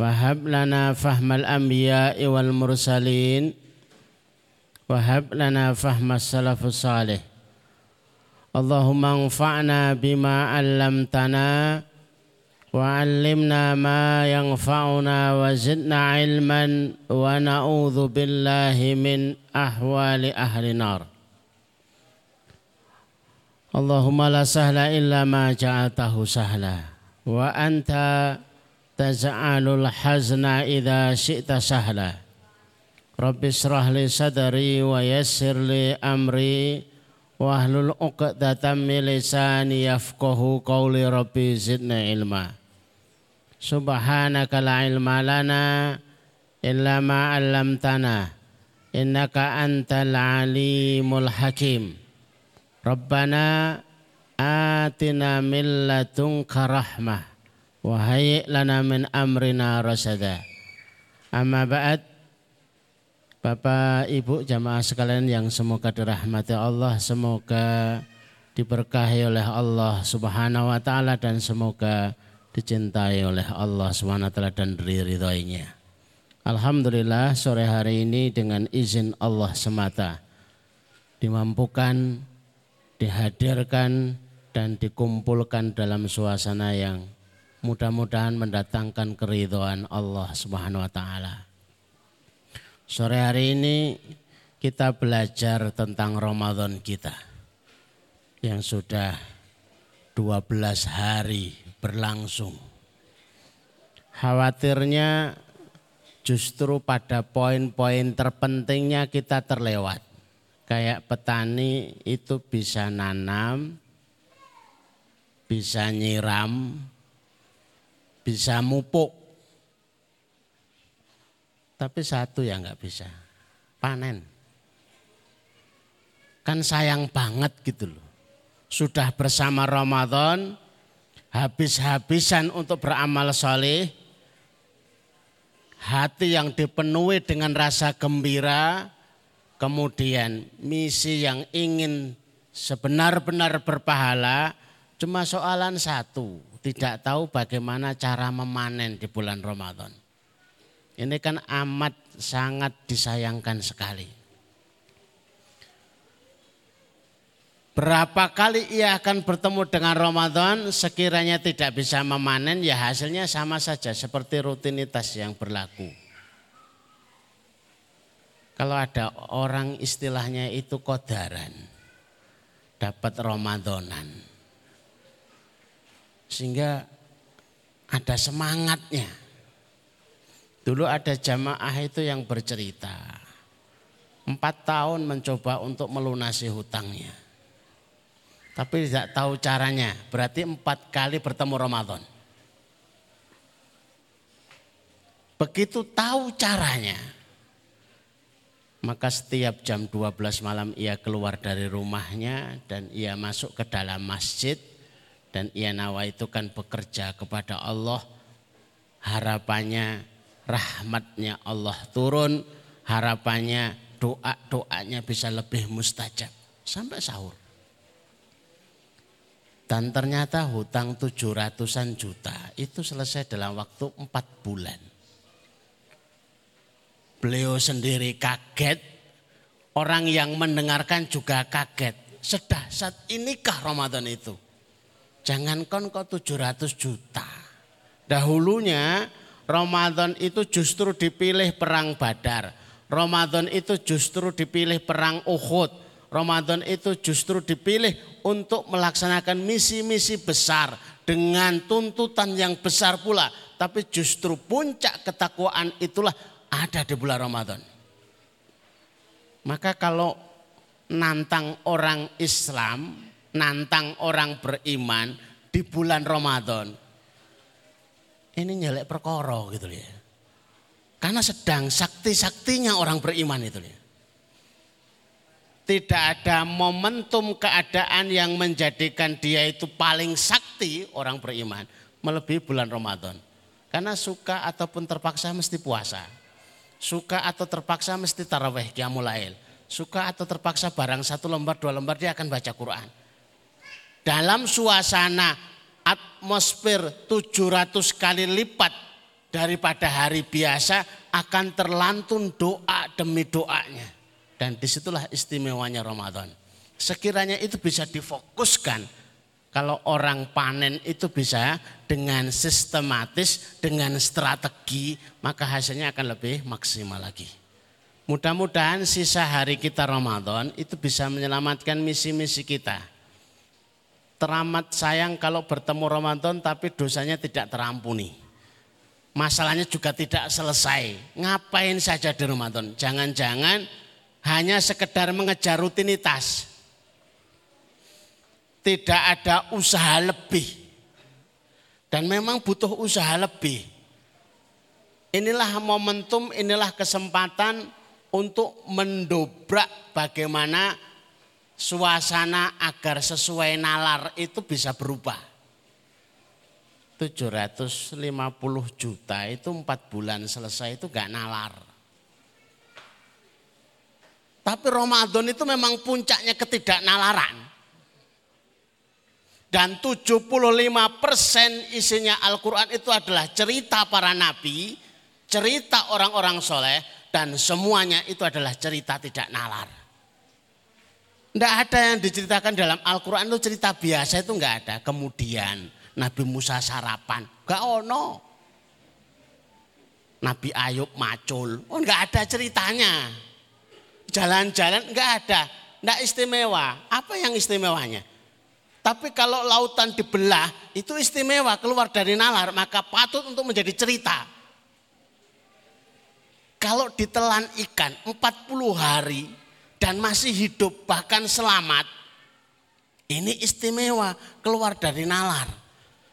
Wahab lana fahmal anbiya'i wal mursalin. Wahab lana fahmas salafus salih. Allahumma anfa'na bima 'allamtana wa 'allimna ma yanfa'una wa zidna 'ilman wa na'udzu min ahwali ahli nar. Allahumma la sahla illa ma ja'atahu sahla wa anta taj'alul hazna idza syi'ta sahla. Rabbi israh li sadri wa yassir li amri wahlul uqdatam min lisani yafqahu qawli rabbi zidna ilma. Subhanaka la ilma lana illa ma 'allamtana innaka antal alimul hakim. Rabbana atina min ladunka rahmah Wahai lana min amrina rasada. Amma ba'd. Bapak Ibu jamaah sekalian yang semoga dirahmati Allah, semoga diberkahi oleh Allah Subhanahu wa taala dan semoga dicintai oleh Allah Subhanahu wa taala dan diridhoinya. Alhamdulillah sore hari ini dengan izin Allah semata dimampukan dihadirkan dan dikumpulkan dalam suasana yang mudah-mudahan mendatangkan keridhaan Allah Subhanahu wa taala. Sore hari ini kita belajar tentang Ramadan kita yang sudah 12 hari berlangsung. Khawatirnya justru pada poin-poin terpentingnya kita terlewat. Kayak petani itu bisa nanam, bisa nyiram, bisa mupuk. Tapi satu yang nggak bisa, panen. Kan sayang banget gitu loh. Sudah bersama Ramadan, habis-habisan untuk beramal soleh, hati yang dipenuhi dengan rasa gembira, kemudian misi yang ingin sebenar-benar berpahala, cuma soalan satu, tidak tahu bagaimana cara memanen di bulan Ramadan. Ini kan amat sangat disayangkan sekali. Berapa kali ia akan bertemu dengan Ramadan sekiranya tidak bisa memanen ya hasilnya sama saja seperti rutinitas yang berlaku. Kalau ada orang istilahnya itu kodaran, dapat Ramadanan sehingga ada semangatnya. Dulu ada jamaah itu yang bercerita. Empat tahun mencoba untuk melunasi hutangnya. Tapi tidak tahu caranya. Berarti empat kali bertemu Ramadan. Begitu tahu caranya. Maka setiap jam 12 malam ia keluar dari rumahnya dan ia masuk ke dalam masjid dan ia nawa itu kan bekerja kepada Allah. Harapannya rahmatnya Allah turun. Harapannya doa-doanya bisa lebih mustajab. Sampai sahur. Dan ternyata hutang tujuh ratusan juta itu selesai dalam waktu empat bulan. Beliau sendiri kaget. Orang yang mendengarkan juga kaget. Sedah saat inikah Ramadan itu Jangankan kau 700 juta. Dahulunya Ramadan itu justru dipilih perang Badar. Ramadan itu justru dipilih perang Uhud. Ramadan itu justru dipilih untuk melaksanakan misi-misi besar dengan tuntutan yang besar pula. Tapi justru puncak ketakwaan itulah ada di bulan Ramadan. Maka kalau nantang orang Islam, nantang orang beriman di bulan Ramadan, ini nyelek perkara gitu ya. Karena sedang sakti-saktinya orang beriman itu ya. Tidak ada momentum keadaan yang menjadikan dia itu paling sakti orang beriman melebihi bulan Ramadan. Karena suka ataupun terpaksa mesti puasa. Suka atau terpaksa mesti taraweh qiyamul Suka atau terpaksa barang satu lembar dua lembar dia akan baca Quran. Dalam suasana atmosfer 700 kali lipat daripada hari biasa akan terlantun doa demi doanya. Dan di situlah istimewanya Ramadan. Sekiranya itu bisa difokuskan kalau orang panen itu bisa dengan sistematis, dengan strategi, maka hasilnya akan lebih maksimal lagi. Mudah-mudahan sisa hari kita Ramadan itu bisa menyelamatkan misi-misi kita teramat sayang kalau bertemu Ramadan tapi dosanya tidak terampuni. Masalahnya juga tidak selesai. Ngapain saja di Ramadan? Jangan-jangan hanya sekedar mengejar rutinitas. Tidak ada usaha lebih. Dan memang butuh usaha lebih. Inilah momentum, inilah kesempatan untuk mendobrak bagaimana suasana agar sesuai nalar itu bisa berubah. 750 juta itu empat bulan selesai itu gak nalar. Tapi Ramadan itu memang puncaknya ketidaknalaran. Dan 75 persen isinya Al-Quran itu adalah cerita para nabi, cerita orang-orang soleh, dan semuanya itu adalah cerita tidak nalar. Tidak ada yang diceritakan dalam Al-Quran itu cerita biasa itu nggak ada. Kemudian Nabi Musa sarapan, gak ono. Nabi Ayub macul, oh nggak ada ceritanya. Jalan-jalan nggak ada, nggak istimewa. Apa yang istimewanya? Tapi kalau lautan dibelah itu istimewa keluar dari nalar maka patut untuk menjadi cerita. Kalau ditelan ikan 40 hari dan masih hidup bahkan selamat, ini istimewa keluar dari nalar.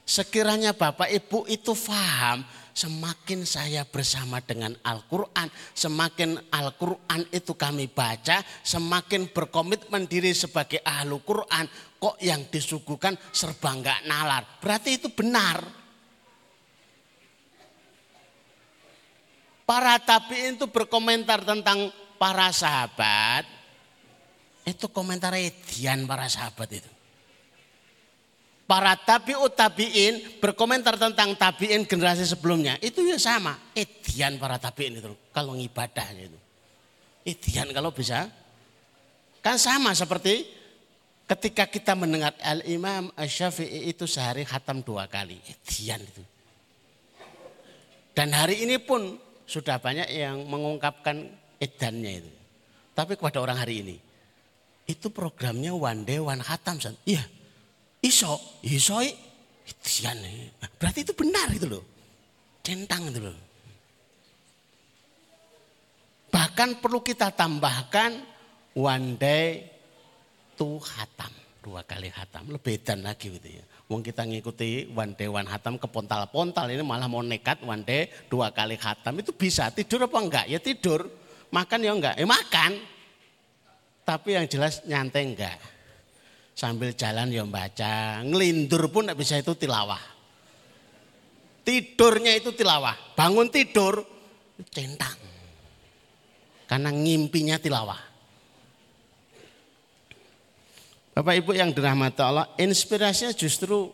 Sekiranya Bapak Ibu itu faham, semakin saya bersama dengan Al-Quran, semakin Al-Quran itu kami baca, semakin berkomitmen diri sebagai ahlu Quran, kok yang disuguhkan serba enggak nalar. Berarti itu benar. Para tabiin itu berkomentar tentang para sahabat, itu komentar edian para sahabat itu. Para tabi'ut tabi'in berkomentar tentang tabi'in generasi sebelumnya. Itu ya sama. Edian para tabi'in itu. Kalau ngibadahnya itu. Edian kalau bisa. Kan sama seperti ketika kita mendengar Al-Imam Syafii itu sehari khatam dua kali. Edian itu. Dan hari ini pun sudah banyak yang mengungkapkan edannya itu. Tapi kepada orang hari ini itu programnya one day one khatam. Iya, iso, iso, isian. Berarti itu benar itu loh. Centang itu loh. Bahkan perlu kita tambahkan one day two khatam. Dua kali khatam. Lebih dan lagi gitu ya. Wong kita ngikuti one day one khatam ke pontal-pontal ini malah mau nekat one day dua kali khatam. Itu bisa tidur apa enggak? Ya tidur. Makan ya enggak? Ya makan. Tapi yang jelas nyantai enggak. Sambil jalan ya baca, ngelindur pun enggak bisa itu tilawah. Tidurnya itu tilawah, bangun tidur centang. Karena ngimpinya tilawah. Bapak Ibu yang dirahmati Allah, inspirasinya justru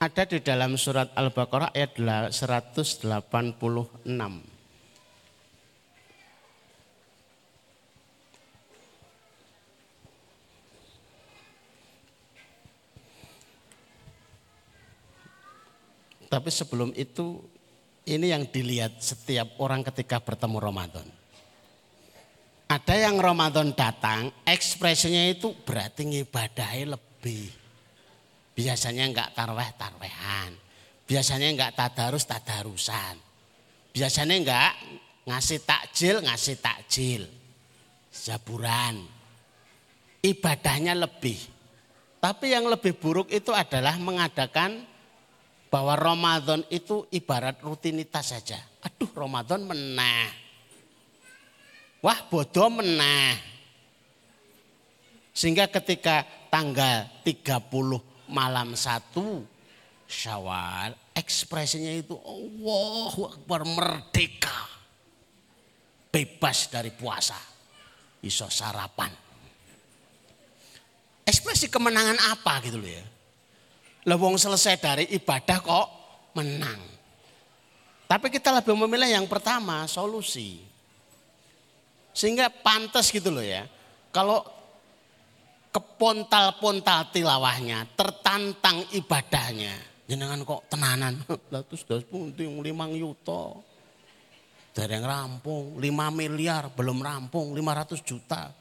ada di dalam surat Al-Baqarah ayat 186. Tapi sebelum itu Ini yang dilihat setiap orang ketika bertemu Ramadan. Ada yang Ramadan datang, ekspresinya itu berarti ngibadahnya lebih. Biasanya enggak tarweh-tarwehan. Biasanya enggak tadarus tadarusan. Biasanya enggak ngasih takjil, ngasih takjil. Zaburan. Ibadahnya lebih. Tapi yang lebih buruk itu adalah mengadakan bahwa Ramadan itu ibarat rutinitas saja. Aduh Ramadan menah Wah bodoh menah. Sehingga ketika tanggal 30 malam 1 Syawal, ekspresinya itu Allah Akbar merdeka. Bebas dari puasa. Iso sarapan. Ekspresi kemenangan apa gitu loh ya. Lewong selesai dari ibadah kok menang. Tapi kita lebih memilih yang pertama, solusi. Sehingga pantas gitu loh ya. Kalau kepontal-pontal tilawahnya, tertantang ibadahnya. Jenengan kok tenanan, latus das punting limang yuto. Dari yang rampung, 5 miliar belum rampung, 500 juta.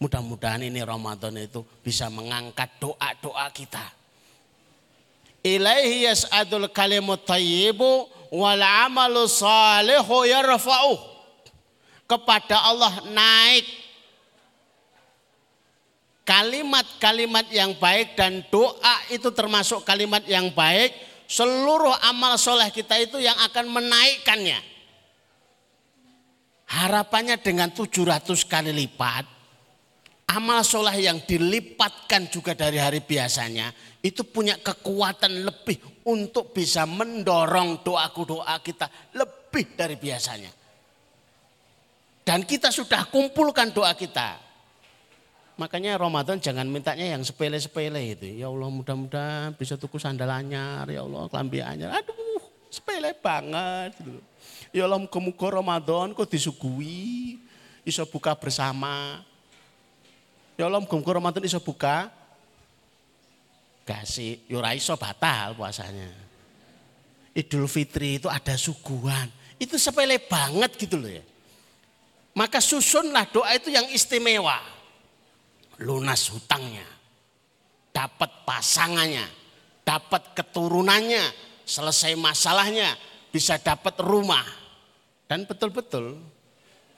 Mudah-mudahan ini Ramadan itu bisa mengangkat doa-doa kita. Ilaihi yas'adul kalimut tayyibu wal amalu salihu yarfa'uh kepada Allah naik kalimat-kalimat yang baik dan doa itu termasuk kalimat yang baik seluruh amal soleh kita itu yang akan menaikkannya. Harapannya dengan 700 kali lipat amal soleh yang dilipatkan juga dari hari biasanya itu punya kekuatan lebih untuk bisa mendorong doaku doa kita lebih dari biasanya dan kita sudah kumpulkan doa kita. Makanya Ramadan jangan mintanya yang sepele-sepele itu. Ya Allah mudah-mudahan bisa tuku sandal anyar. Ya Allah kelambi anyar. Aduh sepele banget. Gitu. Ya Allah muka-muka Ramadan kok disuguhi. Bisa buka bersama. Ya Allah muka-muka Ramadan bisa buka. Yura ya iso batal puasanya. Idul Fitri itu ada suguhan. Itu sepele banget gitu loh ya. Maka susunlah doa itu yang istimewa. Lunas hutangnya. Dapat pasangannya. Dapat keturunannya. Selesai masalahnya. Bisa dapat rumah. Dan betul-betul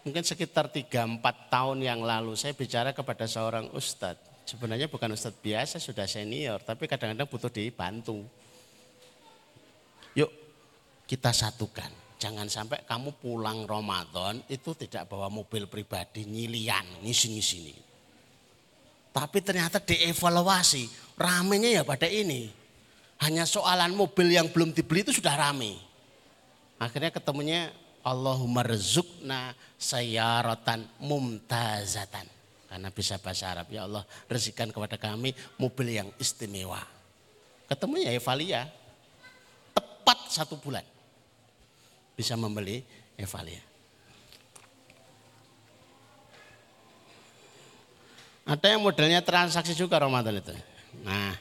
mungkin sekitar 3-4 tahun yang lalu saya bicara kepada seorang ustadz. Sebenarnya bukan ustadz biasa, sudah senior. Tapi kadang-kadang butuh dibantu. Yuk kita satukan Jangan sampai kamu pulang Ramadan itu tidak bawa mobil pribadi nyilian ngisi-ngisi Tapi ternyata dievaluasi, ramenya ya pada ini. Hanya soalan mobil yang belum dibeli itu sudah rame. Akhirnya ketemunya Allahumma rezukna sayyaratan mumtazatan. Karena bisa bahasa Arab, ya Allah rezikan kepada kami mobil yang istimewa. Ketemunya Evalia, tepat satu bulan bisa membeli Evalia. Ada yang modelnya transaksi juga Ramadan itu. Nah,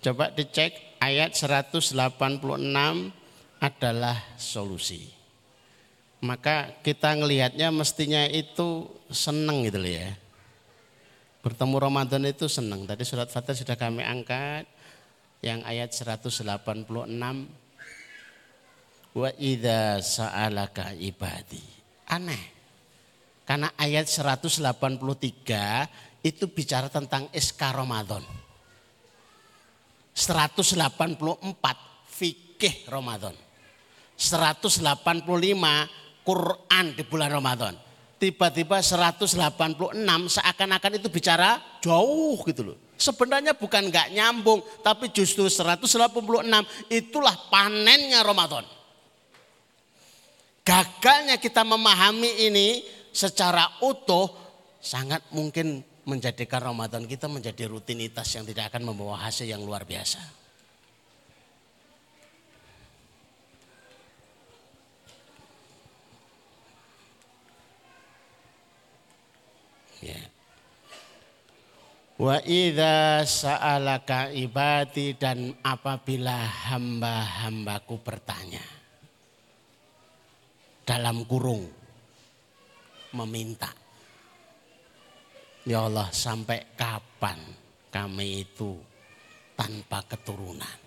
coba dicek ayat 186 adalah solusi. Maka kita ngelihatnya mestinya itu seneng gitu ya. Bertemu Ramadan itu seneng. Tadi surat Fatih sudah kami angkat. Yang ayat 186 Wa idza sa'alaka ibadi. Aneh. Karena ayat 183 itu bicara tentang SK Ramadan. 184 fikih Ramadan. 185 Quran di bulan Ramadan. Tiba-tiba 186 seakan-akan itu bicara jauh gitu loh. Sebenarnya bukan nggak nyambung, tapi justru 186 itulah panennya Ramadan. Gagalnya kita memahami ini secara utuh sangat mungkin menjadikan Ramadan kita menjadi rutinitas yang tidak akan membawa hasil yang luar biasa. Ya. Wa idza sa'alaka ibadi dan apabila hamba-hambaku bertanya. dalam kurung meminta. Ya Allah, sampai kapan kami itu tanpa keturunan?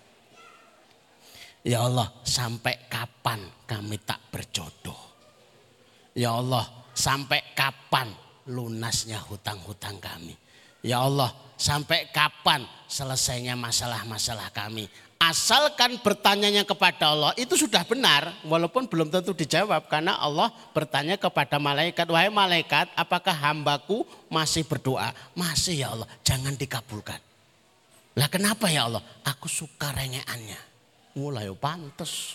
Ya Allah, sampai kapan kami tak berjodoh? Ya Allah, sampai kapan lunasnya hutang-hutang kami? Ya Allah, sampai kapan selesainya masalah-masalah kami? Asalkan bertanyanya kepada Allah itu sudah benar walaupun belum tentu dijawab karena Allah bertanya kepada malaikat, "Wahai malaikat, apakah hambaku masih berdoa?" "Masih ya Allah, jangan dikabulkan." Lah kenapa ya Allah? Aku suka rengeannya. Mulai oh, pantes.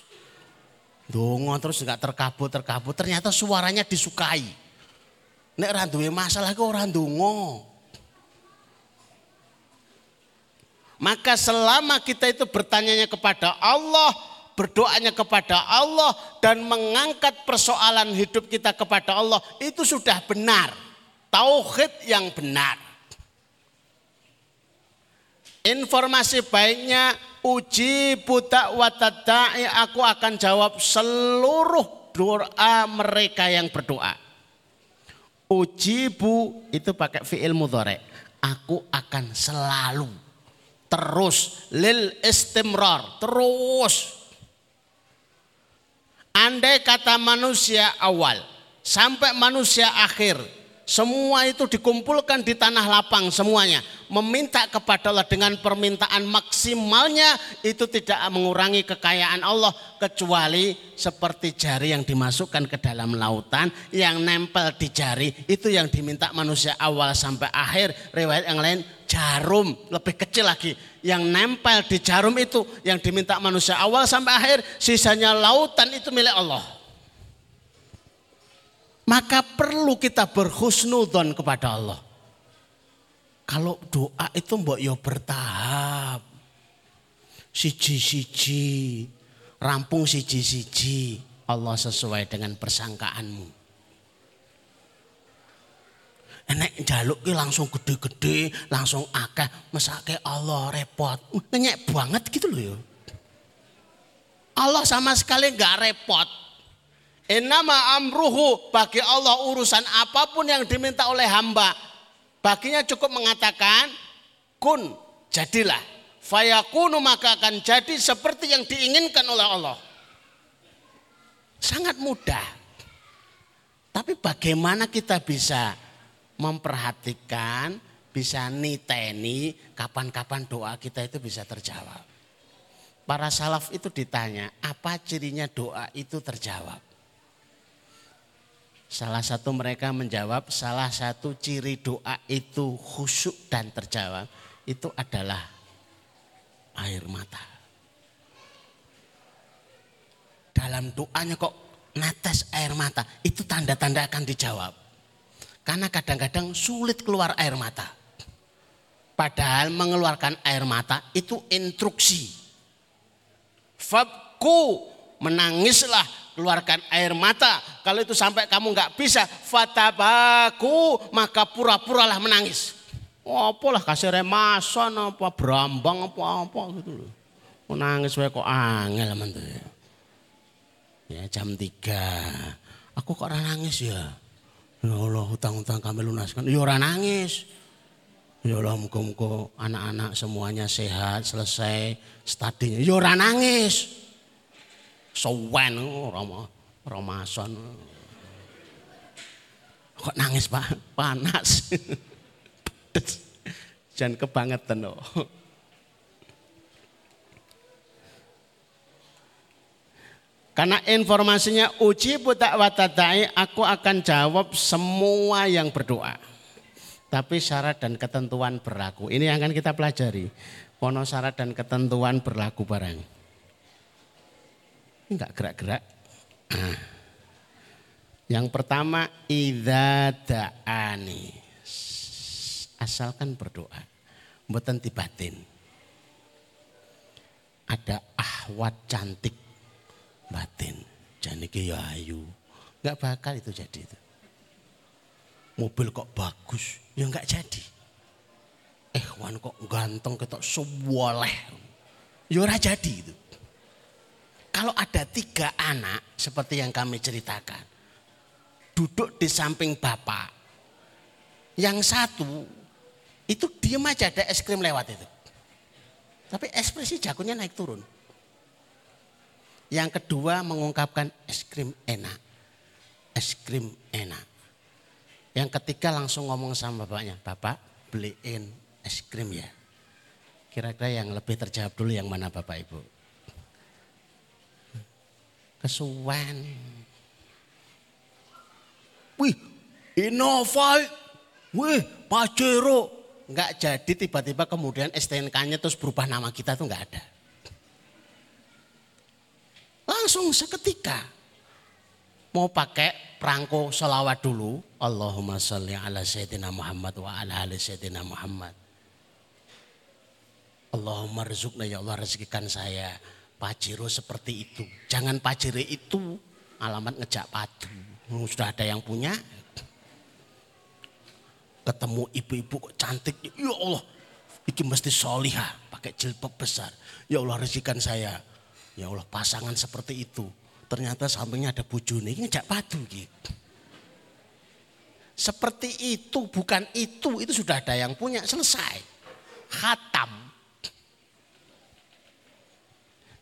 Dongo terus nggak terkabul terkabul. Ternyata suaranya disukai. Nek randuwe masalah ke orang dongo. Maka selama kita itu bertanyanya kepada Allah, berdoanya kepada Allah dan mengangkat persoalan hidup kita kepada Allah itu sudah benar. Tauhid yang benar. Informasi baiknya uji buta watadai aku akan jawab seluruh doa mereka yang berdoa. Uji bu itu pakai fi'il mudhari. Aku akan selalu terus lil istimrar terus andai kata manusia awal sampai manusia akhir semua itu dikumpulkan di tanah lapang semuanya. Meminta kepada Allah dengan permintaan maksimalnya itu tidak mengurangi kekayaan Allah. Kecuali seperti jari yang dimasukkan ke dalam lautan yang nempel di jari. Itu yang diminta manusia awal sampai akhir. Riwayat yang lain jarum lebih kecil lagi. Yang nempel di jarum itu yang diminta manusia awal sampai akhir. Sisanya lautan itu milik Allah. Maka perlu kita berhusnudon kepada Allah. Kalau doa itu mbok yo bertahap. Siji-siji, rampung siji-siji. Allah sesuai dengan persangkaanmu. Enek jaluk ki langsung gede-gede, langsung akeh, mesake Allah repot. Ngenyek banget gitu loh ya. Allah sama sekali nggak repot. Innama amruhu bagi Allah urusan apa pun yang diminta oleh hamba. Baginya cukup mengatakan kun jadilah. Fayakunu maka akan jadi seperti yang diinginkan oleh Allah. Sangat mudah. Tapi bagaimana kita bisa memperhatikan, bisa niteni kapan-kapan doa kita itu bisa terjawab. Para salaf itu ditanya, apa cirinya doa itu terjawab? Salah satu mereka menjawab, salah satu ciri doa itu khusyuk dan terjawab itu adalah air mata. Dalam doanya kok netes air mata, itu tanda-tanda akan dijawab. Karena kadang-kadang sulit keluar air mata. Padahal mengeluarkan air mata itu instruksi. Fabku menangislah keluarkan air mata. Kalau itu sampai kamu nggak bisa, fatabaku maka pura-puralah menangis. Oh, apalah kasih remasan apa berambang apa apa gitu loh. Menangis wae kok angel men Ya jam 3. Aku kok ora nangis ya. Ya Allah hutang-hutang kami lunaskan. Ya ora nangis. Ya Allah muka-muka anak-anak semuanya sehat, selesai studinya. Ya ora nangis. Sowen Rama Ramasan. Kok nangis Pak? Panas. Jangan kebangetan loh. Karena informasinya uji buta watadai, aku akan jawab semua yang berdoa. Tapi syarat dan ketentuan berlaku. Ini yang akan kita pelajari. Pono syarat dan ketentuan berlaku barang enggak gerak-gerak. Yang pertama idza da'ani. Asalkan berdoa. Mboten batin. Ada ahwat cantik batin. Janiki ya ayu. Enggak bakal itu jadi itu. Mobil kok bagus, ya enggak jadi. Eh, wan kok ganteng ketok seboleh. Ya ora jadi itu. Kalau ada tiga anak seperti yang kami ceritakan. Duduk di samping bapak. Yang satu itu diem aja ada es krim lewat itu. Tapi ekspresi jagonya naik turun. Yang kedua mengungkapkan es krim enak. Es krim enak. Yang ketiga langsung ngomong sama bapaknya, Bapak beliin es krim ya. Kira-kira yang lebih terjawab dulu yang mana Bapak Ibu? Kesuwen. Wih, Innova. Wih, Pajero. Enggak jadi tiba-tiba kemudian STNK-nya terus berubah nama kita tuh enggak ada. Langsung seketika mau pakai perangko selawat dulu. Allahumma salli ala Sayyidina Muhammad wa ala ali Sayyidina Muhammad. Allahumma rizukna ya Allah rezekikan saya Pajero seperti itu. Jangan Pajero itu alamat ngejak padu. Hmm, sudah ada yang punya. Ketemu ibu-ibu cantik. Ya Allah, ini mesti solihah. Pakai jilbab besar. Ya Allah rezekikan saya. Ya Allah pasangan seperti itu. Ternyata sampingnya ada bujuni. Ini ngejak padu gitu. Seperti itu, bukan itu. Itu sudah ada yang punya, selesai. Khatam.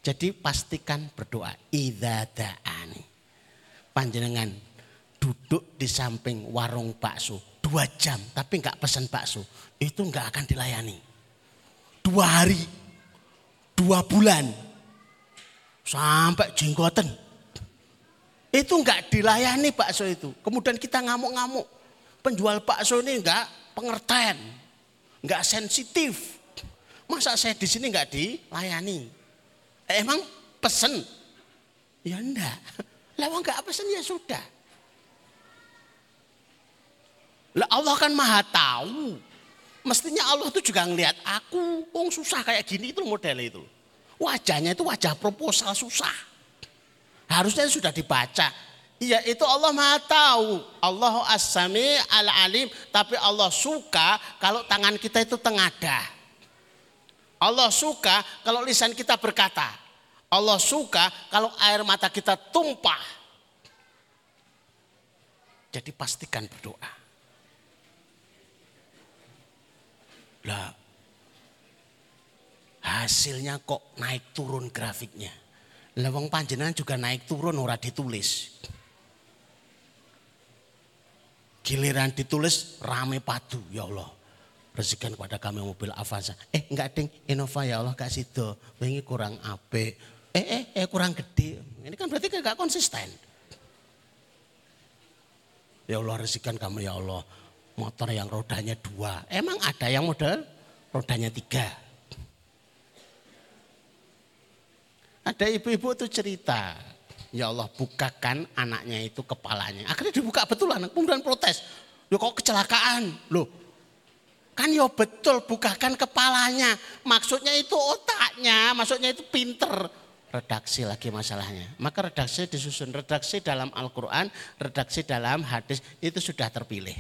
Jadi pastikan berdoa. Idza da'ani. Panjenengan duduk di samping warung bakso dua jam tapi nggak pesan bakso itu nggak akan dilayani dua hari dua bulan sampai jenggoten itu nggak dilayani bakso itu kemudian kita ngamuk-ngamuk penjual bakso ini nggak pengertian nggak sensitif masa saya di sini nggak dilayani emang pesen? Ya enggak. Lewat enggak pesen ya sudah. Lah Allah kan maha tahu. Mestinya Allah itu juga ngelihat aku. Wong susah kayak gini itu model itu. Wajahnya itu wajah proposal susah. Harusnya sudah dibaca. Iya itu Allah maha tahu. Allah as-sami al-alim. Tapi Allah suka kalau tangan kita itu tengadah. Allah suka kalau lisan kita berkata. Allah suka kalau air mata kita tumpah. Jadi pastikan berdoa. Lah, hasilnya kok naik turun grafiknya. Lewang panjenengan juga naik turun ora ditulis. Giliran ditulis rame padu ya Allah. Rezekikan kepada kami mobil Avanza. Eh enggak ding, Innova ya Allah kasih do. Ini kurang apik eh eh eh kurang gede. Ini kan berarti gak konsisten. Ya Allah rezekikan kamu ya Allah. Motor yang rodanya dua. Emang ada yang model rodanya tiga. Ada ibu-ibu tuh cerita. Ya Allah bukakan anaknya itu kepalanya. Akhirnya dibuka betul anak kemudian protes. Loh kok kecelakaan? Loh kan ya betul bukakan kepalanya. Maksudnya itu otaknya, maksudnya itu pinter redaksi lagi masalahnya. Maka redaksi disusun. Redaksi dalam Al-Quran, redaksi dalam hadis itu sudah terpilih.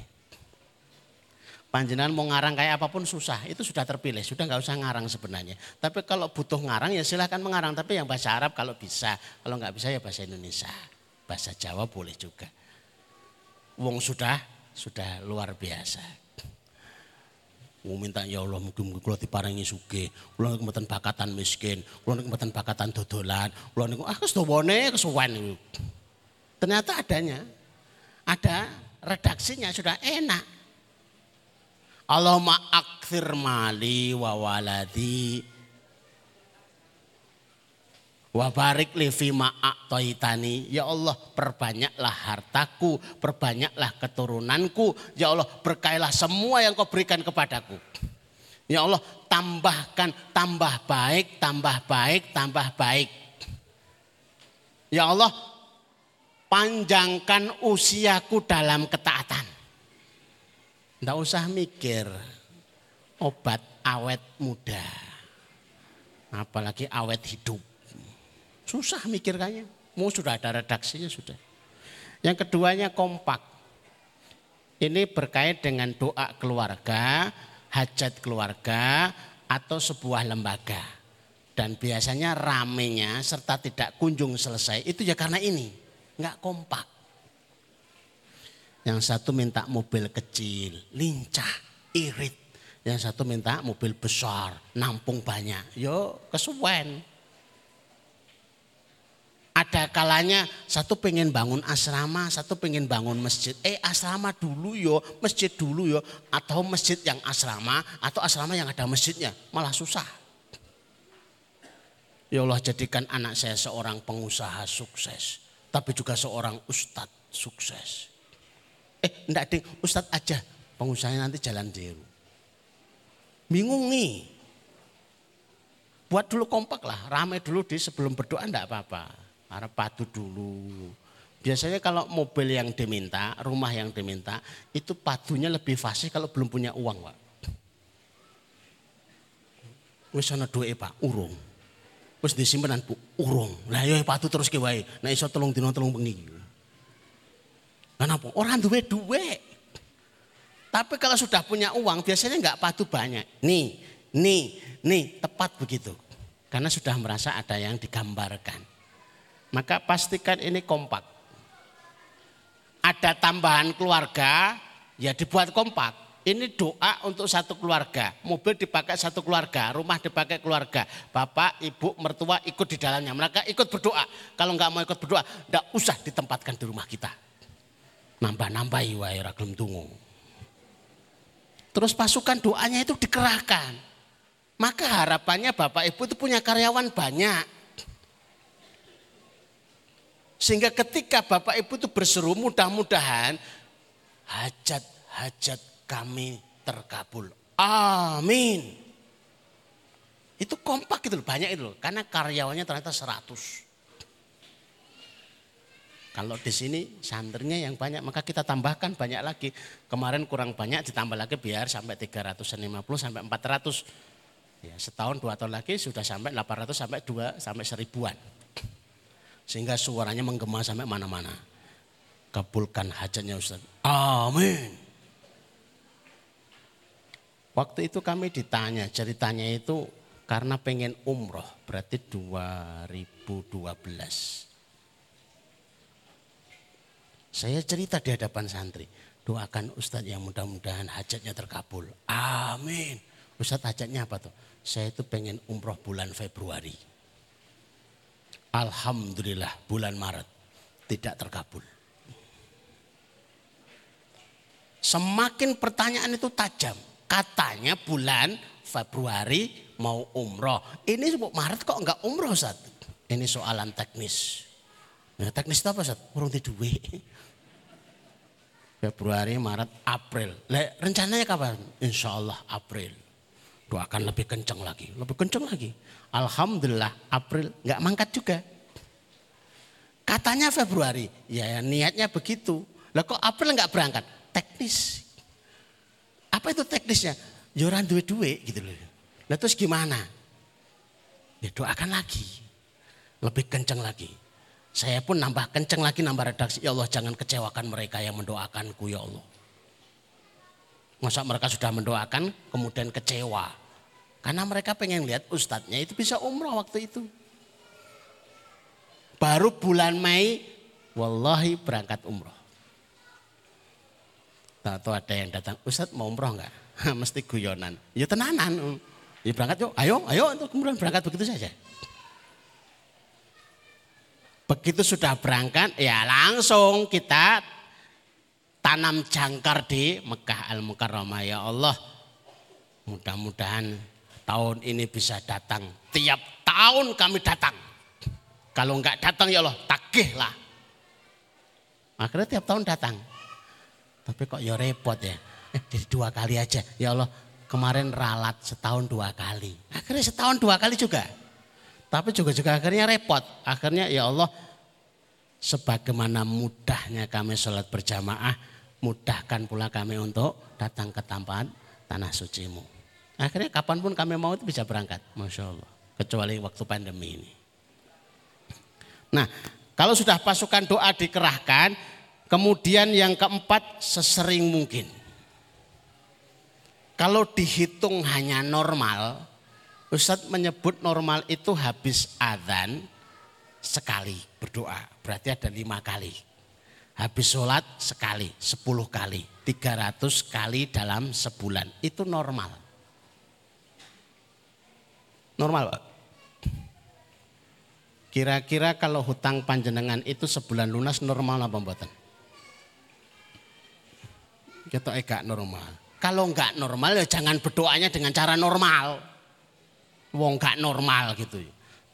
Panjenengan mau ngarang kayak apa pun susah, itu sudah terpilih, sudah nggak usah ngarang sebenarnya. Tapi kalau butuh ngarang ya silahkan mengarang, tapi yang bahasa Arab kalau bisa, kalau nggak bisa ya bahasa Indonesia, bahasa Jawa boleh juga. Wong sudah sudah luar biasa. Mau minta ya Allah mungkin kula diparingi sugih. Kula niku mboten bakatan miskin, kula niku mboten bakatan dodolan. Kula niku ah kesuwane kesuwen Ternyata adanya. Ada redaksinya sudah enak. Allahumma akthir mali wa waladi Wabarik li fima a'taitani. Ya Allah, perbanyaklah hartaku, perbanyaklah keturunanku. Ya Allah, berkailah semua yang kau berikan kepadaku. Ya Allah, tambahkan, tambah baik, tambah baik, tambah baik. Ya Allah, panjangkan usiaku dalam ketaatan. Tidak usah mikir obat awet muda. Apalagi awet hidup. Susah mikir kayaknya. Mau sudah ada redaksinya sudah. Yang keduanya kompak. Ini berkait dengan doa keluarga, hajat keluarga, atau sebuah lembaga. Dan biasanya ramenya serta tidak kunjung selesai itu ya karena ini. Nggak kompak. Yang satu minta mobil kecil, lincah, irit. Yang satu minta mobil besar, nampung banyak. Yo kesuwen. Ada kalanya satu pengen bangun asrama, satu pengen bangun masjid. Eh asrama dulu yo, masjid dulu yo. Atau masjid yang asrama, atau asrama yang ada masjidnya. Malah susah. Ya Allah jadikan anak saya seorang pengusaha sukses. Tapi juga seorang ustadz sukses. Eh enggak ding, ustadz aja. Pengusahanya nanti jalan dulu. Bingung nih. Buat dulu kompak lah, ramai dulu di sebelum berdoa enggak apa-apa. Karena patuh dulu. Biasanya kalau mobil yang diminta, rumah yang diminta, itu patuhnya lebih fasih kalau belum punya uang, Pak. Wis ana duwe, Pak, urung. Wis disimpenan, Bu, urung. Lah ya patuh terus ke wae. Nah iso telung dina telung bengi. Kenapa? Orang duwe duwe. Tapi kalau sudah punya uang biasanya enggak patuh banyak. Nih, nih, nih tepat begitu. Karena sudah merasa ada yang digambarkan maka pastikan ini kompak. Ada tambahan keluarga, ya dibuat kompak. Ini doa untuk satu keluarga. Mobil dipakai satu keluarga, rumah dipakai keluarga. Bapak, ibu, mertua ikut di dalamnya. Mereka ikut berdoa. Kalau nggak mau ikut berdoa, tidak usah ditempatkan di rumah kita. Nambah-nambah wae ragam tunggu. Terus pasukan doanya itu dikerahkan. Maka harapannya Bapak Ibu itu punya karyawan banyak. Sehingga ketika Bapak Ibu itu berseru mudah-mudahan hajat-hajat kami terkabul. Amin. Itu kompak itu banyak itu loh. Karena karyawannya ternyata 100. Kalau di sini santrinya yang banyak maka kita tambahkan banyak lagi. Kemarin kurang banyak ditambah lagi biar sampai 350 sampai 400. Ya, setahun dua tahun lagi sudah sampai 800 sampai 2 sampai seribuan. Sehingga suaranya menggema sampai mana-mana. Kabulkan hajatnya Ustaz. Amin. Waktu itu kami ditanya, ceritanya itu karena pengen umroh, berarti 2012. Saya cerita di hadapan santri, doakan Ustadz yang mudah-mudahan hajatnya terkabul. Amin. Ustadz hajatnya apa tuh? Saya itu pengen umroh bulan Februari. Alhamdulillah bulan Maret tidak terkabul. Semakin pertanyaan itu tajam. Katanya bulan Februari mau umroh. Ini Maret kok enggak umroh Ustaz? Ini soalan teknis. Nah, teknis itu apa Ustaz? Kurang duwe. Februari, Maret, April. Le, rencananya kapan? Insya Allah April. Doakan lebih kencang lagi, lebih kencang lagi. Alhamdulillah April nggak mangkat juga. Katanya Februari, ya niatnya begitu. Lah kok April nggak berangkat? Teknis. Apa itu teknisnya? Joran ya duit-duit gitu loh. Lah terus gimana? Ya doakan lagi. Lebih kenceng lagi. Saya pun nambah kenceng lagi nambah redaksi. Ya Allah jangan kecewakan mereka yang mendoakanku ya Allah. Masa mereka sudah mendoakan kemudian kecewa. Karena mereka pengen lihat ustadznya itu bisa umroh waktu itu. Baru bulan Mei, wallahi berangkat umroh. Tahu ada yang datang, Ustadz mau umroh enggak? Mesti guyonan. Ya tenanan. Ya berangkat yuk, ayo, ayo untuk kemudian berangkat begitu saja. Begitu sudah berangkat, ya langsung kita tanam jangkar di Mekah Al-Mukarramah. Ya Allah, mudah-mudahan tahun ini bisa datang. Tiap tahun kami datang. Kalau enggak datang ya Allah, takih lah. Akhirnya tiap tahun datang. Tapi kok ya repot ya. Eh, jadi dua kali aja. Ya Allah, kemarin ralat setahun dua kali. Akhirnya setahun dua kali juga. Tapi juga juga akhirnya repot. Akhirnya ya Allah, sebagaimana mudahnya kami sholat berjamaah, mudahkan pula kami untuk datang ke tempat tanah sucimu. Akhirnya kapan pun kami mau itu bisa berangkat. Masya Allah. Kecuali waktu pandemi ini. Nah kalau sudah pasukan doa dikerahkan. Kemudian yang keempat sesering mungkin. Kalau dihitung hanya normal. Ustadz menyebut normal itu habis adzan sekali berdoa. Berarti ada lima kali. Habis sholat sekali, sepuluh kali, tiga ratus kali dalam sebulan. Itu normal. Normal Pak. Kira-kira kalau hutang panjenengan itu sebulan lunas normal apa mboten? Kita enggak normal. Kalau enggak normal ya jangan berdoanya dengan cara normal. Wong enggak normal gitu.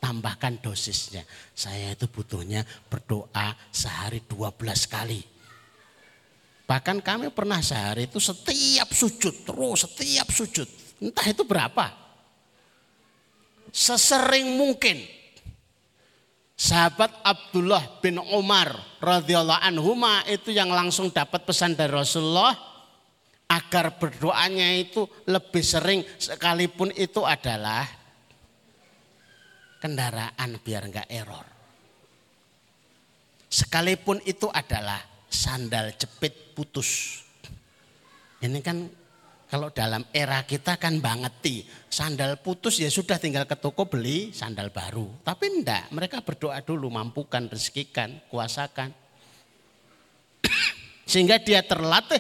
Tambahkan dosisnya. Saya itu butuhnya berdoa sehari 12 kali. Bahkan kami pernah sehari itu setiap sujud, terus setiap sujud. Entah itu berapa. Sesering mungkin Sahabat Abdullah bin Umar radhiyallahu anhu itu yang langsung dapat pesan dari Rasulullah agar berdoanya itu lebih sering sekalipun itu adalah kendaraan biar enggak error. Sekalipun itu adalah sandal jepit putus. Ini kan kalau dalam era kita kan bangeti, sandal putus ya sudah tinggal ke toko beli sandal baru. Tapi enggak, mereka berdoa dulu mampukan, rezekikan, kuasakan. Sehingga dia terlatih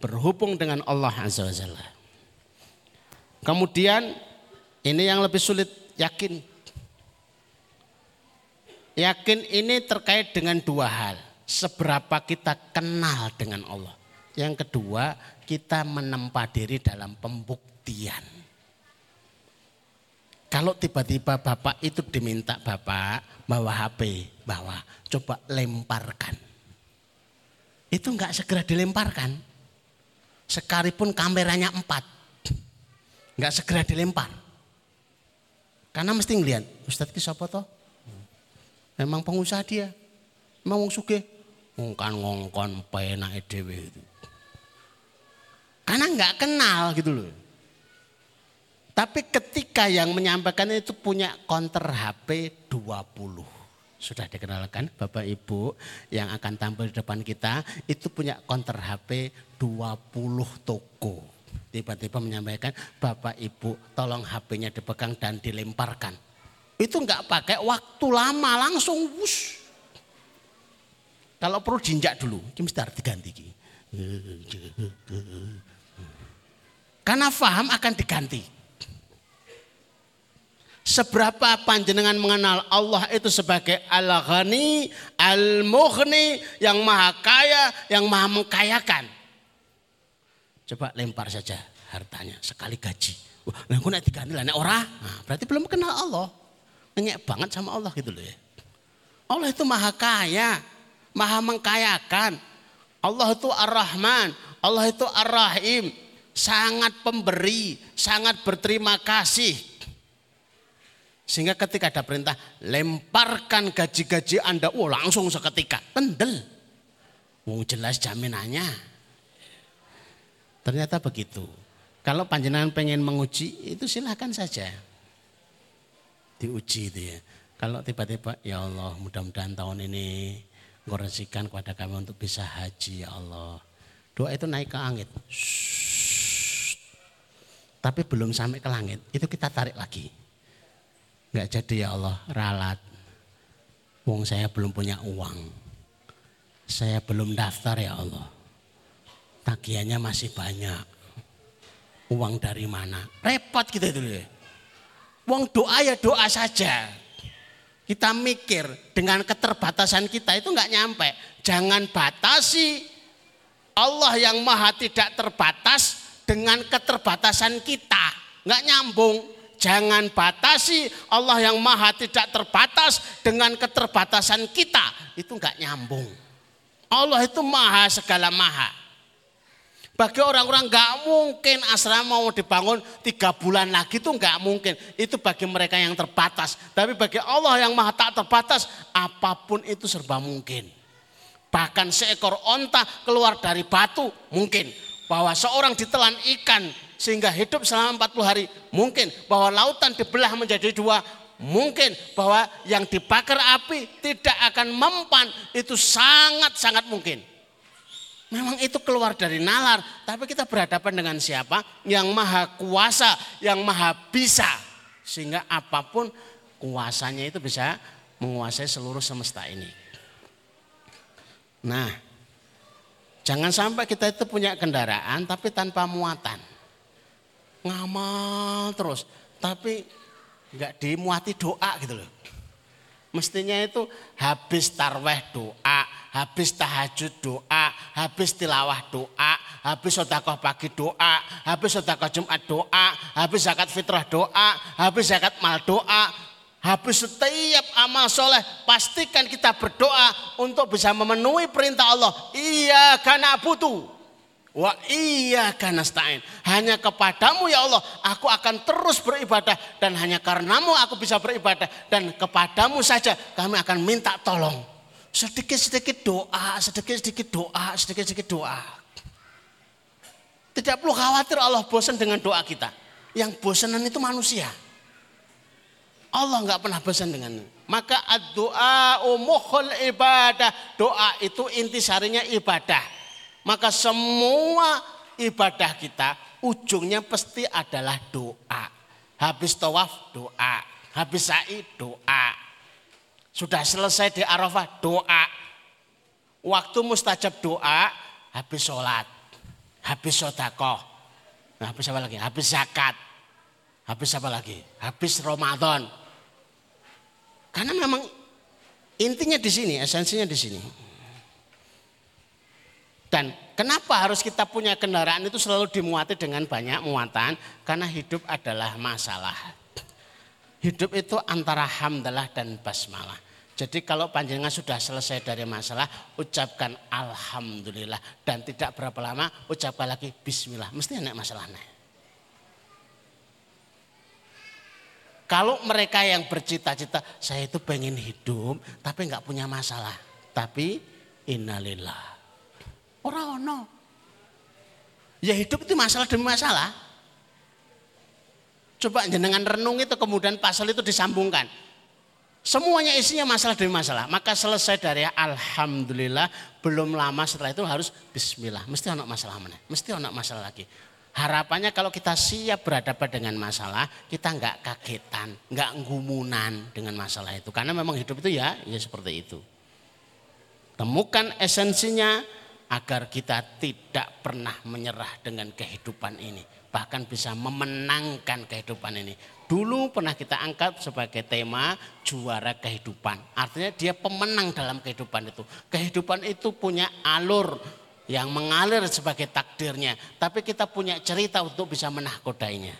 berhubung dengan Allah Azza wa Jalla. Kemudian ini yang lebih sulit yakin. Yakin ini terkait dengan dua hal. Seberapa kita kenal dengan Allah. Yang kedua, kita menempa diri dalam pembuktian. Kalau tiba-tiba Bapak itu diminta Bapak bawa HP, bawa, coba lemparkan. Itu enggak segera dilemparkan. Sekalipun kameranya empat. Enggak segera dilempar. Karena mesti ngeliat, Ustadz ki sapa toh? Memang pengusaha dia. Memang wong sugih. Ngongkon ngongkon penake dhewe itu. Karena nggak kenal gitu loh. Tapi ketika yang menyampaikan itu punya konter HP 20. Sudah dikenalkan Bapak Ibu yang akan tampil di depan kita itu punya konter HP 20 toko. Tiba-tiba menyampaikan Bapak Ibu tolong HP-nya dipegang dan dilemparkan. Itu nggak pakai waktu lama langsung wush. Kalau perlu jinjak dulu, mesti harus diganti. Karena faham akan diganti. Seberapa panjenengan mengenal Allah itu sebagai Al-Ghani, Al-Mughni, yang maha kaya, yang maha mengkayakan. Coba lempar saja hartanya sekali gaji. Nah nak diganti lah, ora. Nah, berarti belum kenal Allah. Nengek banget sama Allah gitu loh ya. Allah itu maha kaya, maha mengkayakan. Allah itu Ar-Rahman, Allah itu Ar-Rahim sangat pemberi, sangat berterima kasih. Sehingga ketika ada perintah, lemparkan gaji-gaji Anda, oh langsung seketika, pendel. Mau jelas jaminannya. Ternyata begitu. Kalau panjenengan pengen menguji, itu silahkan saja. Diuji itu ya. Kalau tiba-tiba, ya Allah mudah-mudahan tahun ini ngoresikan kepada kami untuk bisa haji ya Allah. Doa itu naik ke angin. Shhh tapi belum sampai ke langit, itu kita tarik lagi. Enggak jadi ya Allah, ralat. Wong saya belum punya uang. Saya belum daftar ya Allah. Tagihannya masih banyak. Uang dari mana? Repot kita itu. Ya. Wong doa ya doa saja. Kita mikir dengan keterbatasan kita itu enggak nyampe. Jangan batasi Allah yang maha tidak terbatas dengan keterbatasan kita. Nggak nyambung. Jangan batasi Allah yang maha tidak terbatas dengan keterbatasan kita. Itu nggak nyambung. Allah itu maha segala maha. Bagi orang-orang nggak mungkin asrama mau dibangun tiga bulan lagi itu nggak mungkin. Itu bagi mereka yang terbatas. Tapi bagi Allah yang maha tak terbatas, apa pun itu serba mungkin. Bahkan seekor onta keluar dari batu mungkin bahwa seorang ditelan ikan sehingga hidup selama 40 hari mungkin bahwa lautan dibelah menjadi dua mungkin bahwa yang dibakar api tidak akan mempan itu sangat-sangat mungkin. Memang itu keluar dari nalar tapi kita berhadapan dengan siapa? Yang maha kuasa yang maha bisa. Sehingga apa pun kuasanya itu bisa menguasai seluruh semesta ini. Nah, jangan sampai kita itu punya kendaraan tapi tanpa muatan. Ngamal terus, tapi nggak dimuati doa gitu loh. Mestinya itu habis tarweh doa, habis tahajud doa, habis tilawah doa, habis sodakoh pagi doa, habis sodakoh jumat doa, habis zakat fitrah doa, habis zakat mal doa, habis setiap amal soleh pastikan kita berdoa untuk bisa memenuhi perintah Allah. Iya karena butuh. Wa iya nasta'in. Hanya kepadamu ya Allah aku akan terus beribadah dan hanya karenamu aku bisa beribadah dan kepadamu saja kami akan minta tolong. Sedikit-sedikit doa, sedikit-sedikit doa, sedikit-sedikit doa. Tidak perlu khawatir Allah bosan dengan doa kita. Yang bosanan itu manusia. Allah nggak pernah bosan dengan Maka doa umuhul ibadah. Doa itu inti sarinya ibadah maka semua ibadah kita ujungnya pasti adalah doa. Habis tawaf doa, habis sa'i doa. Sudah selesai di Arafah doa. Waktu mustajab doa, habis sholat, habis sodakoh. Nah, habis apa lagi? Habis zakat. Habis apa lagi? Habis Ramadan. Karena memang intinya di sini, esensinya di sini. Dan kenapa harus kita punya kendaraan itu selalu dimuati dengan banyak muatan? Karena hidup adalah masalah. Hidup itu antara hamdalah dan basmalah. Jadi kalau panjenengan sudah selesai dari masalah, ucapkan Alhamdulillah. Dan tidak berapa lama, ucapkan lagi Bismillah. Mesti enak masalahnya. Kalau mereka yang bercita-cita, saya itu pengen hidup, tapi nggak punya masalah. Tapi innalillah Orang ono. Ya hidup itu masalah demi masalah. Coba jenengan renung itu kemudian pasal itu disambungkan. Semuanya isinya masalah demi masalah. Maka selesai dari Alhamdulillah belum lama setelah itu harus Bismillah. Mesti ono masalah mana? Mesti ono masalah lagi. Harapannya kalau kita siap berhadapan dengan masalah, kita nggak kagetan, nggak ngumunan dengan masalah itu. Karena memang hidup itu ya, ya seperti itu. Temukan esensinya, agar kita tidak pernah menyerah dengan kehidupan ini, bahkan bisa memenangkan kehidupan ini. Dulu pernah kita angkat sebagai tema juara kehidupan. Artinya dia pemenang dalam kehidupan itu. Kehidupan itu punya alur yang mengalir sebagai takdirnya, tapi kita punya cerita untuk bisa menahkodainya.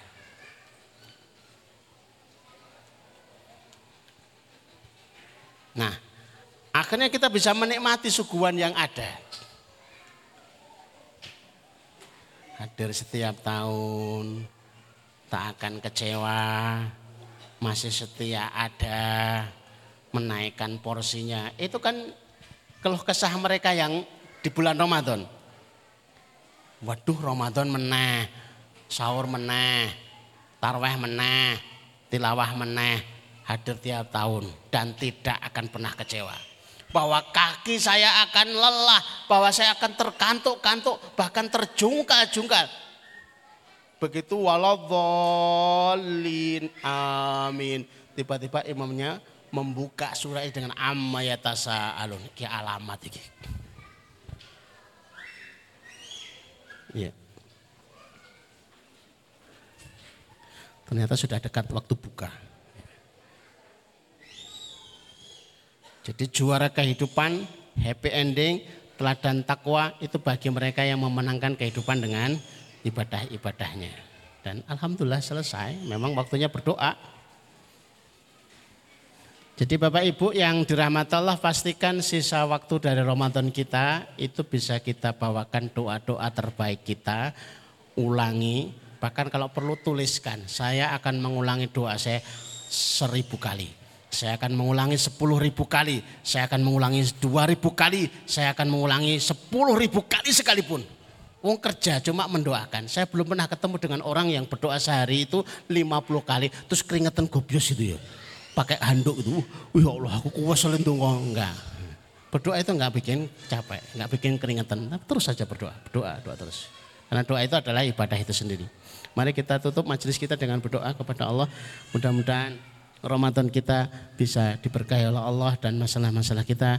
Nah, akhirnya kita bisa menikmati suguhan yang ada. hadir setiap tahun, tak akan kecewa, masih setia ada, menaikkan porsinya. Itu kan keluh kesah mereka yang di bulan Ramadan. Waduh Ramadan meneh, sahur meneh, tarweh meneh, tilawah meneh, hadir tiap tahun dan tidak akan pernah kecewa bahwa kaki saya akan lelah, bahwa saya akan terkantuk-kantuk, bahkan terjungkal-jungkal. Begitu waladhalin amin. Tiba-tiba imamnya membuka surah ini dengan amma yatasa alun. Ki alamat ini. Ya. Ternyata sudah dekat waktu buka. Jadi juara kehidupan, happy ending, teladan takwa itu bagi mereka yang memenangkan kehidupan dengan ibadah-ibadahnya. Dan alhamdulillah selesai, memang waktunya berdoa. Jadi Bapak Ibu yang dirahmati Allah pastikan sisa waktu dari Ramadan kita itu bisa kita bawakan doa-doa terbaik kita, ulangi, bahkan kalau perlu tuliskan. Saya akan mengulangi doa saya seribu kali. Saya akan mengulangi sepuluh ribu kali. Saya akan mengulangi dua ribu kali. Saya akan mengulangi sepuluh ribu kali sekalipun. Wong kerja cuma mendoakan. Saya belum pernah ketemu dengan orang yang berdoa sehari itu lima puluh kali. Terus keringetan gobios itu ya. Pakai handuk itu. Wih ya Allah aku kuwasalin tuh enggak. Berdoa itu enggak bikin capek. Enggak bikin keringetan. Terus saja berdoa. Berdoa, doa terus. Karena doa itu adalah ibadah itu sendiri. Mari kita tutup majelis kita dengan berdoa kepada Allah. Mudah-mudahan Ramadan kita bisa diberkahi oleh Allah dan masalah-masalah kita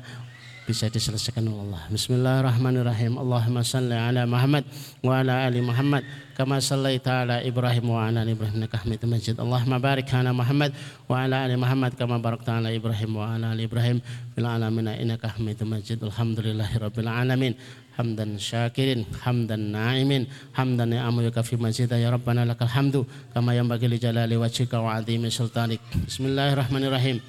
bisa diselesaikan oleh Allah. Bismillahirrahmanirrahim. Allahumma salli ala Muhammad wa ala ali Muhammad kama sallaita ala Ibrahim wa ala ali Ibrahim innaka Hamidum Majid. Allahumma barik ala Muhammad wa ala ali Muhammad kama barakta ala Ibrahim wa ala ali Ibrahim fil alamin innaka Hamidum Majid. Alhamdulillahirabbil alamin. hamdan syakirin hamdan na'imin hamdan ni'amu yakafi masjidah ya Rabbana lakal hamdu kama yang bagi li jalali wajhika wa azimi sultanik bismillahirrahmanirrahim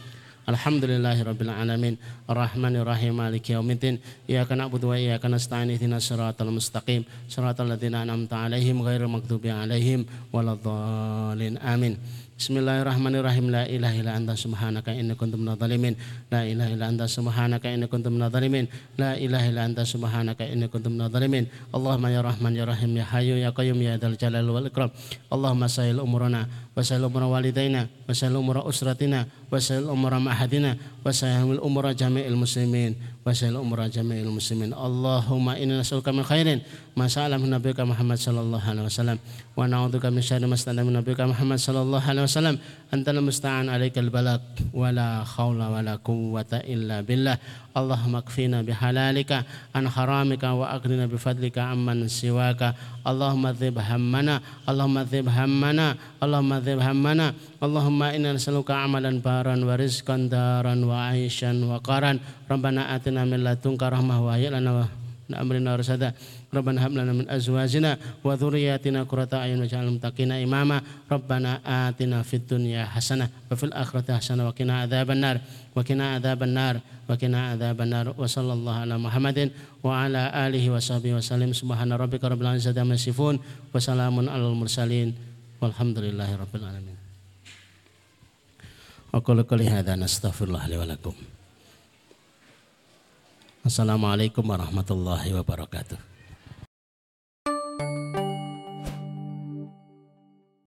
Alhamdulillahi Rabbil Alamin. Ar-Rahmanir Rahim Maliki Yawmiddin Iyaka na'budu wa iyaka nasta'in. Ihdina siratal mustaqim. Siratal ladzina an'amta alaihim Ghairil maghdubi alaihim Waladhdallin Amin Bismillahirrahmanirrahim. La ilaha illa anta subhanaka inni kuntu minadh dhalimin. La ilaha illa anta subhanaka inni kuntu minadh dhalimin. La ilaha illa anta subhanaka inni kuntu minadh dhalimin. Allahumma ya rahman ya rahim ya hayyu ya qayyum ya dzal jalal wal ikram. Allahumma sahil umurana wa sahil umura walidaina wa sahil umura usratina wa sahil umura ma'hadina wa sahil umura jami'il muslimin wa sahil umura jami'il muslimin. Allahumma inna nas'aluka min khairin ma sa'ala min nabiyyika Muhammad sallallahu alaihi wasallam. Wa na'udzubika min syarri ma min nabiyyika Muhammad sallallahu alaihi wasallam. Antal musta'an alaikal balak wala khawla wala quwwata illa billah. Allahumma kfina bihalalika an haramika wa aghnina bifadlika amman siwaka. Allahumma dhib hammana Allahumma dhib hammana Allahumma dhib hammana. Allahumma inna nas'aluka amalan baran wa rizqan daran wa aishan wa qaran. Rabbana atina min ladunka rahmah wa lana wa amrina rasada Rabbana hab lana min azwajina wa dhurriyyatina qurrata a'yun waj'alna muttaqina imama. Rabbana atina fid dunya hasanah wa fil akhirati hasanah wa qina adzabannar wa qina adzabannar wa qina adzabannar wa sallallahu ala Muhammadin wa ala alihi wa sahbihi wa sallim subhana rabbika rabbil izzati amma yasifun wa salamun alal mursalin walhamdulillahi rabbil alamin. Aku qouli hadza nastaghfirullah li. Assalamualaikum warahmatullahi wabarakatuh.